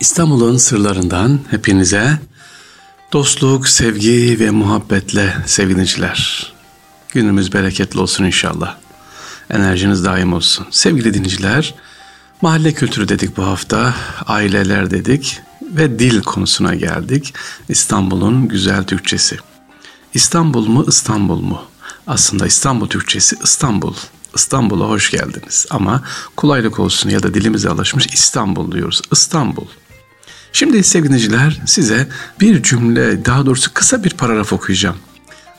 İstanbul'un sırlarından hepinize dostluk, sevgi ve muhabbetle seviniciler. Günümüz bereketli olsun inşallah. Enerjiniz daim olsun. Sevgili dinleyiciler, mahalle kültürü dedik bu hafta, aileler dedik ve dil konusuna geldik. İstanbul'un güzel Türkçesi. İstanbul mu İstanbul mu? Aslında İstanbul Türkçesi İstanbul. İstanbul'a hoş geldiniz. Ama kolaylık olsun ya da dilimize alışmış İstanbul diyoruz. İstanbul. Şimdi sevgiliciler size bir cümle daha doğrusu kısa bir paragraf okuyacağım.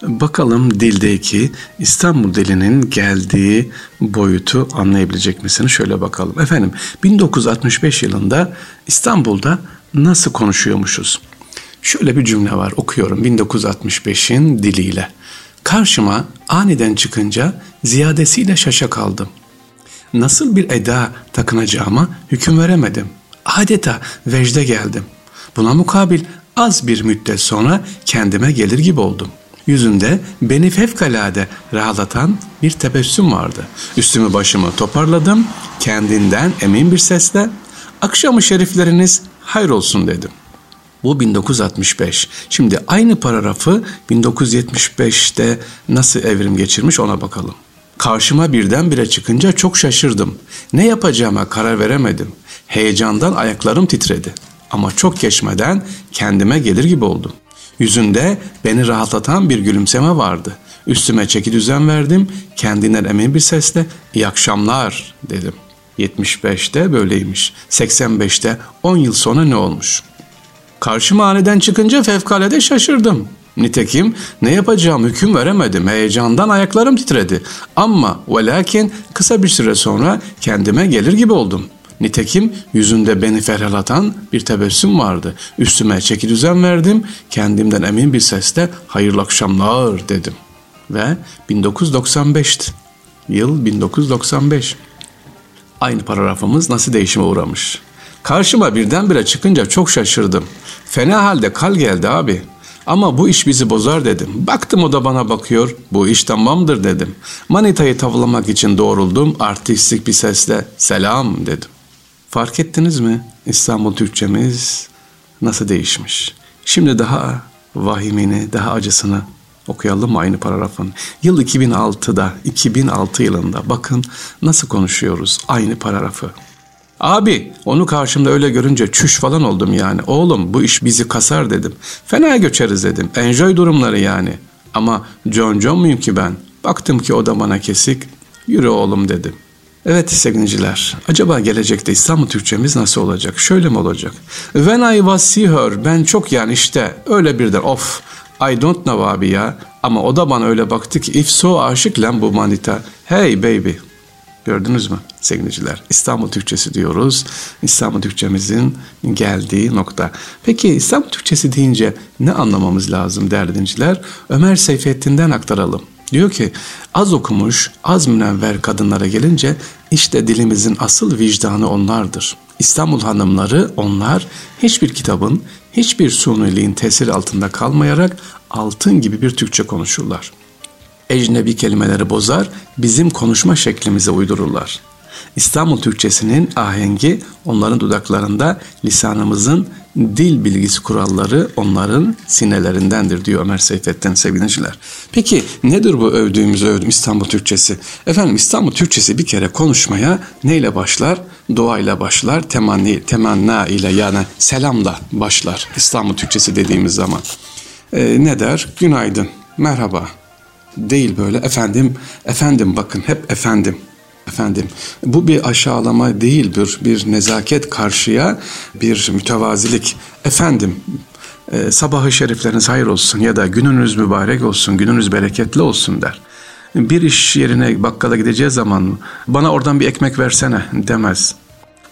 Bakalım dildeki İstanbul dilinin geldiği boyutu anlayabilecek misiniz? Şöyle bakalım. Efendim 1965 yılında İstanbul'da nasıl konuşuyormuşuz? Şöyle bir cümle var okuyorum 1965'in diliyle. Karşıma aniden çıkınca ziyadesiyle şaşa kaldım. Nasıl bir eda takınacağıma hüküm veremedim adeta vecde geldim. Buna mukabil az bir müddet sonra kendime gelir gibi oldum. Yüzünde beni fevkalade rahatlatan bir tebessüm vardı. Üstümü başımı toparladım, kendinden emin bir sesle akşamı şerifleriniz hayır olsun dedim. Bu 1965. Şimdi aynı paragrafı 1975'te nasıl evrim geçirmiş ona bakalım. Karşıma birdenbire çıkınca çok şaşırdım. Ne yapacağıma karar veremedim. Heyecandan ayaklarım titredi. Ama çok geçmeden kendime gelir gibi oldum. Yüzünde beni rahatlatan bir gülümseme vardı. Üstüme çeki düzen verdim. Kendinden emin bir sesle iyi akşamlar dedim. 75'te böyleymiş. 85'te 10 yıl sonra ne olmuş? Karşıma aniden çıkınca fevkalade şaşırdım. Nitekim ne yapacağım hüküm veremedim. Heyecandan ayaklarım titredi. Ama ve lakin kısa bir süre sonra kendime gelir gibi oldum. Nitekim yüzünde beni ferhlatan bir tebessüm vardı. Üstüme çeki düzen verdim. Kendimden emin bir sesle hayırlı akşamlar dedim. Ve 1995'ti. Yıl 1995. Aynı paragrafımız nasıl değişime uğramış. Karşıma birdenbire çıkınca çok şaşırdım. Fena halde kal geldi abi. Ama bu iş bizi bozar dedim. Baktım o da bana bakıyor. Bu iş tamamdır dedim. Manitayı tavlamak için doğruldum. Artistik bir sesle selam dedim. Fark ettiniz mi? İstanbul Türkçemiz nasıl değişmiş? Şimdi daha vahimini, daha acısını okuyalım mı aynı paragrafın? Yıl 2006'da, 2006 yılında bakın nasıl konuşuyoruz aynı paragrafı. Abi onu karşımda öyle görünce çüş falan oldum yani. Oğlum bu iş bizi kasar dedim. Fena göçeriz dedim. Enjoy durumları yani. Ama John John muyum ki ben? Baktım ki o da bana kesik. Yürü oğlum dedim. Evet sevgiliciler, acaba gelecekte İstanbul Türkçemiz nasıl olacak? Şöyle mi olacak? When I was see her, ben çok yani işte öyle birden of, I don't know abi ya. Ama o da bana öyle baktı ki if so aşık lan bu manita. Hey baby, Gördünüz mü sevgiliciler? İstanbul Türkçesi diyoruz. İstanbul Türkçemizin geldiği nokta. Peki İstanbul Türkçesi deyince ne anlamamız lazım değerli dinleyiciler? Ömer Seyfettin'den aktaralım. Diyor ki az okumuş, az münevver kadınlara gelince işte dilimizin asıl vicdanı onlardır. İstanbul hanımları onlar hiçbir kitabın, hiçbir suniliğin tesiri altında kalmayarak altın gibi bir Türkçe konuşurlar ecnebi kelimeleri bozar, bizim konuşma şeklimize uydururlar. İstanbul Türkçesinin ahengi onların dudaklarında lisanımızın dil bilgisi kuralları onların sinelerindendir diyor Ömer Seyfettin sevgiliciler. Peki nedir bu övdüğümüz övdüm İstanbul Türkçesi? Efendim İstanbul Türkçesi bir kere konuşmaya neyle başlar? Duayla başlar, temanni, temanna ile yani selamla başlar İstanbul Türkçesi dediğimiz zaman. Ee, ne der? Günaydın, merhaba, değil böyle efendim efendim bakın hep efendim efendim bu bir aşağılama değil bir bir nezaket karşıya bir mütevazilik efendim e, sabahı şerifleriniz hayır olsun ya da gününüz mübarek olsun gününüz bereketli olsun der bir iş yerine bakkala gideceği zaman bana oradan bir ekmek versene demez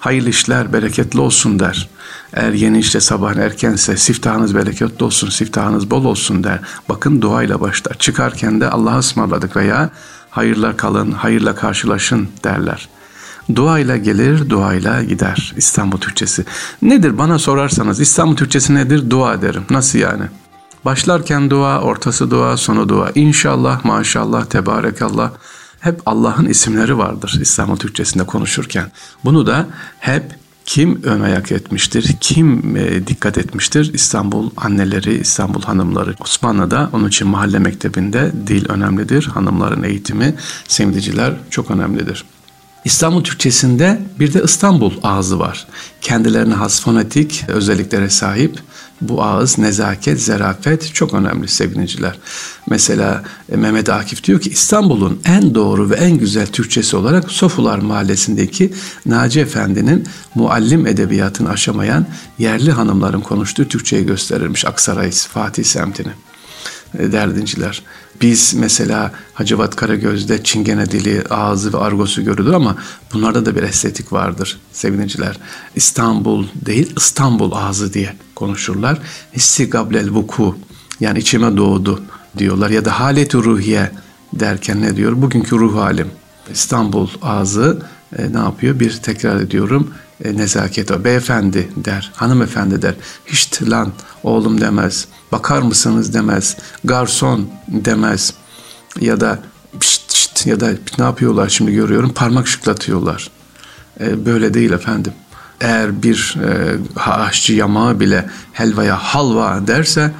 hayırlı işler bereketli olsun der. Eğer yeni işte sabah erkense siftahınız bereketli olsun, siftahınız bol olsun der. Bakın duayla başlar. Çıkarken de Allah'a ısmarladık veya hayırla kalın, hayırla karşılaşın derler. Duayla gelir, duayla gider İstanbul Türkçesi. Nedir bana sorarsanız İstanbul Türkçesi nedir? Dua derim. Nasıl yani? Başlarken dua, ortası dua, sonu dua. İnşallah, maşallah, tebarekallah hep Allah'ın isimleri vardır İstanbul Türkçesinde konuşurken. Bunu da hep Kim ön ayak etmiştir? Kim e, dikkat etmiştir? İstanbul anneleri, İstanbul hanımları. Osmanlı'da onun için mahalle mektebinde dil önemlidir. Hanımların eğitimi, sevdiciler çok önemlidir. İstanbul Türkçesinde bir de İstanbul ağzı var. Kendilerine has fonetik özelliklere sahip bu ağız, nezaket, zerafet çok önemli sevgiliciler. Mesela e, Mehmet Akif diyor ki İstanbul'un en doğru ve en güzel Türkçesi olarak Sofular Mahallesi'ndeki Naci Efendi'nin muallim edebiyatını aşamayan yerli hanımların konuştuğu Türkçeyi gösterirmiş Aksaray Fatih semtini. E, Derdinciler. Biz mesela Hacivat Karagöz'de çingene dili, ağzı ve argosu görülür ama bunlarda da bir estetik vardır sevgiliciler. İstanbul değil İstanbul ağzı diye konuşurlar. Hissi gablel vuku yani içime doğdu diyorlar ya da haleti ruhiye derken ne diyor? Bugünkü ruh halim. İstanbul ağzı e, ne yapıyor? Bir tekrar ediyorum e, nezaket o. Beyefendi der, hanımefendi der. Hiç lan oğlum demez. Bakar mısınız demez. Garson demez. Ya da şşt, şşt, ya da ne yapıyorlar şimdi görüyorum parmak şıklatıyorlar. E, böyle değil efendim. Eğer bir e, aşçı yamağı bile helvaya halva derse,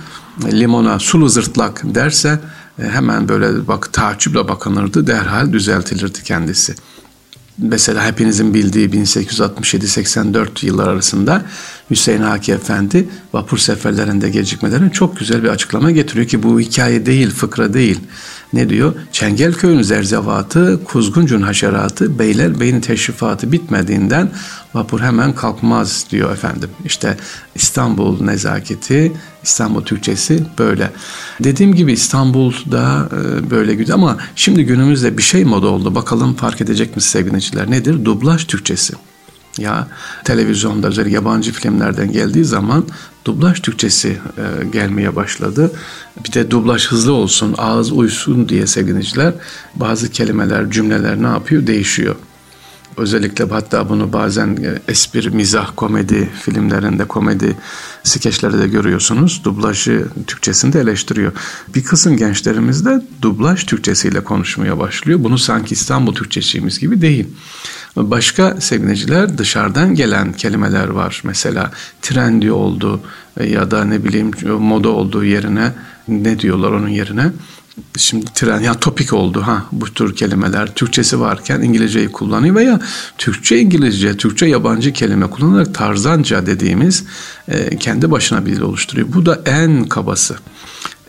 limona sulu zırtlak derse e, hemen böyle bak taaccüple bakınırdı derhal düzeltilirdi kendisi mesela hepinizin bildiği 1867-84 yıllar arasında Hüseyin Haki Efendi vapur seferlerinde gecikmelerin çok güzel bir açıklama getiriyor ki bu hikaye değil, fıkra değil. Ne diyor? Çengelköy'ün zerzevatı, Kuzguncun haşeratı, beyler beyni teşrifatı bitmediğinden vapur hemen kalkmaz diyor efendim. İşte İstanbul nezaketi, İstanbul Türkçesi böyle. Dediğim gibi İstanbul'da e, böyle güzel ama şimdi günümüzde bir şey moda oldu. Bakalım fark edecek misiniz sevgili Nedir? Dublaj Türkçesi. Ya televizyonda özellikle yabancı filmlerden geldiği zaman dublaj Türkçesi e, gelmeye başladı. Bir de dublaj hızlı olsun, ağız uysun diye sevgiliciler bazı kelimeler, cümleler ne yapıyor? Değişiyor. Özellikle hatta bunu bazen e, espri, mizah, komedi filmlerinde, komedi skeçlerde de görüyorsunuz. Dublajı Türkçesinde eleştiriyor. Bir kısım gençlerimiz de dublaj Türkçesiyle konuşmaya başlıyor. Bunu sanki İstanbul Türkçesiymiş gibi değil. Başka sevgiliciler dışarıdan gelen kelimeler var. Mesela trendi oldu ya da ne bileyim moda olduğu yerine ne diyorlar onun yerine? Şimdi tren ya topik oldu ha bu tür kelimeler Türkçesi varken İngilizceyi kullanıyor veya Türkçe İngilizce, Türkçe yabancı kelime kullanarak tarzanca dediğimiz e, kendi başına bir dil oluşturuyor. Bu da en kabası.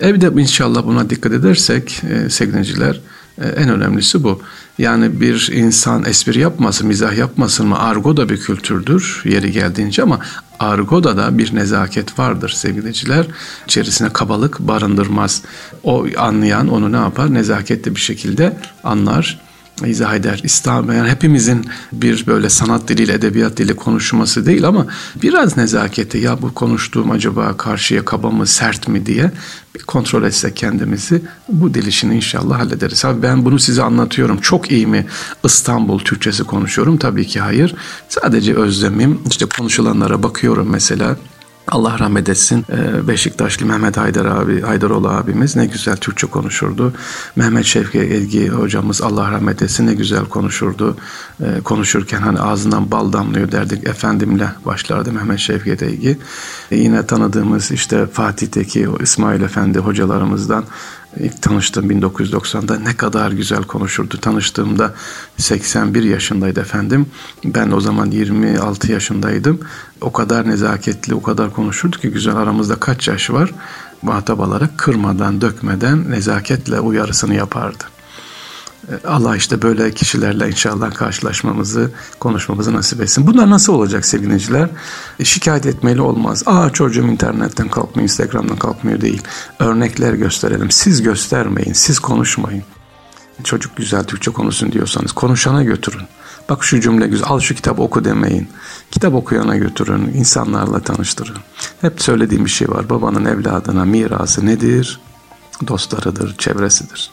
Evde inşallah buna dikkat edersek e, sevgiliciler en önemlisi bu. Yani bir insan espri yapmasın, mizah yapmasın mı? Argo da bir kültürdür yeri geldiğince ama argoda da bir nezaket vardır sevgiliciler. İçerisine kabalık barındırmaz. O anlayan onu ne yapar? Nezaketli bir şekilde anlar izah eder. İslam yani hepimizin bir böyle sanat diliyle, edebiyat dili konuşması değil ama biraz nezaketi ya bu konuştuğum acaba karşıya kaba mı, sert mi diye bir kontrol etsek kendimizi bu dil işini inşallah hallederiz. Abi ben bunu size anlatıyorum. Çok iyi mi İstanbul Türkçesi konuşuyorum? Tabii ki hayır. Sadece özlemim. İşte konuşulanlara bakıyorum mesela. Allah rahmet etsin. Ee, Beşiktaşlı Mehmet Haydar abi, Haydaroğlu abimiz ne güzel Türkçe konuşurdu. Mehmet Şevki Elgi hocamız Allah rahmet etsin ne güzel konuşurdu. Ee, konuşurken hani ağzından bal damlıyor derdik. Efendimle başlardı Mehmet Şevki Elgi. Ee, yine tanıdığımız işte Fatih'teki İsmail Efendi hocalarımızdan İlk tanıştığım 1990'da ne kadar güzel konuşurdu. Tanıştığımda 81 yaşındaydı efendim. Ben o zaman 26 yaşındaydım. O kadar nezaketli, o kadar konuşurdu ki güzel aramızda kaç yaş var. Muhatap alarak kırmadan, dökmeden nezaketle uyarısını yapardı. Allah işte böyle kişilerle inşallah karşılaşmamızı, konuşmamızı nasip etsin. Bunlar nasıl olacak sevgiliciler? E, şikayet etmeli olmaz. Aa çocuğum internetten kalkmıyor, Instagram'dan kalkmıyor değil. Örnekler gösterelim. Siz göstermeyin, siz konuşmayın. Çocuk güzel Türkçe konuşsun diyorsanız konuşana götürün. Bak şu cümle güzel, al şu kitap oku demeyin. Kitap okuyana götürün, insanlarla tanıştırın. Hep söylediğim bir şey var. Babanın evladına mirası nedir? Dostlarıdır, çevresidir.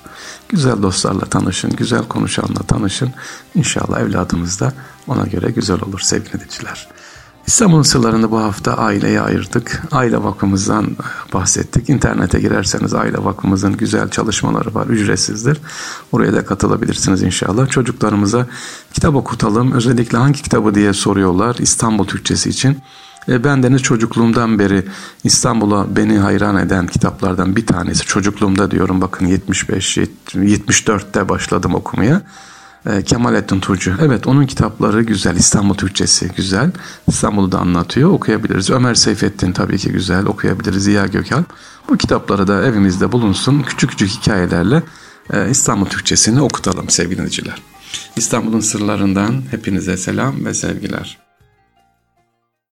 Güzel dostlarla tanışın, güzel konuşanla tanışın. İnşallah evladımız da ona göre güzel olur sevgili dinleyiciler. İstanbul'un sırlarında bu hafta aileye ayırdık. Aile vakfımızdan bahsettik. İnternete girerseniz aile vakfımızın güzel çalışmaları var. Ücretsizdir. Oraya da katılabilirsiniz inşallah. Çocuklarımıza kitap okutalım. Özellikle hangi kitabı diye soruyorlar İstanbul Türkçesi için. E, ben deniz çocukluğumdan beri İstanbul'a beni hayran eden kitaplardan bir tanesi. Çocukluğumda diyorum bakın 75 74'te başladım okumaya. E, Kemalettin Tuğcu. Evet onun kitapları güzel. İstanbul Türkçesi güzel. İstanbul'u da anlatıyor. Okuyabiliriz. Ömer Seyfettin tabii ki güzel. Okuyabiliriz. Ziya Gökalp. Bu kitapları da evimizde bulunsun. Küçük küçük hikayelerle e, İstanbul Türkçesini okutalım sevgili dinleyiciler. İstanbul'un sırlarından hepinize selam ve sevgiler.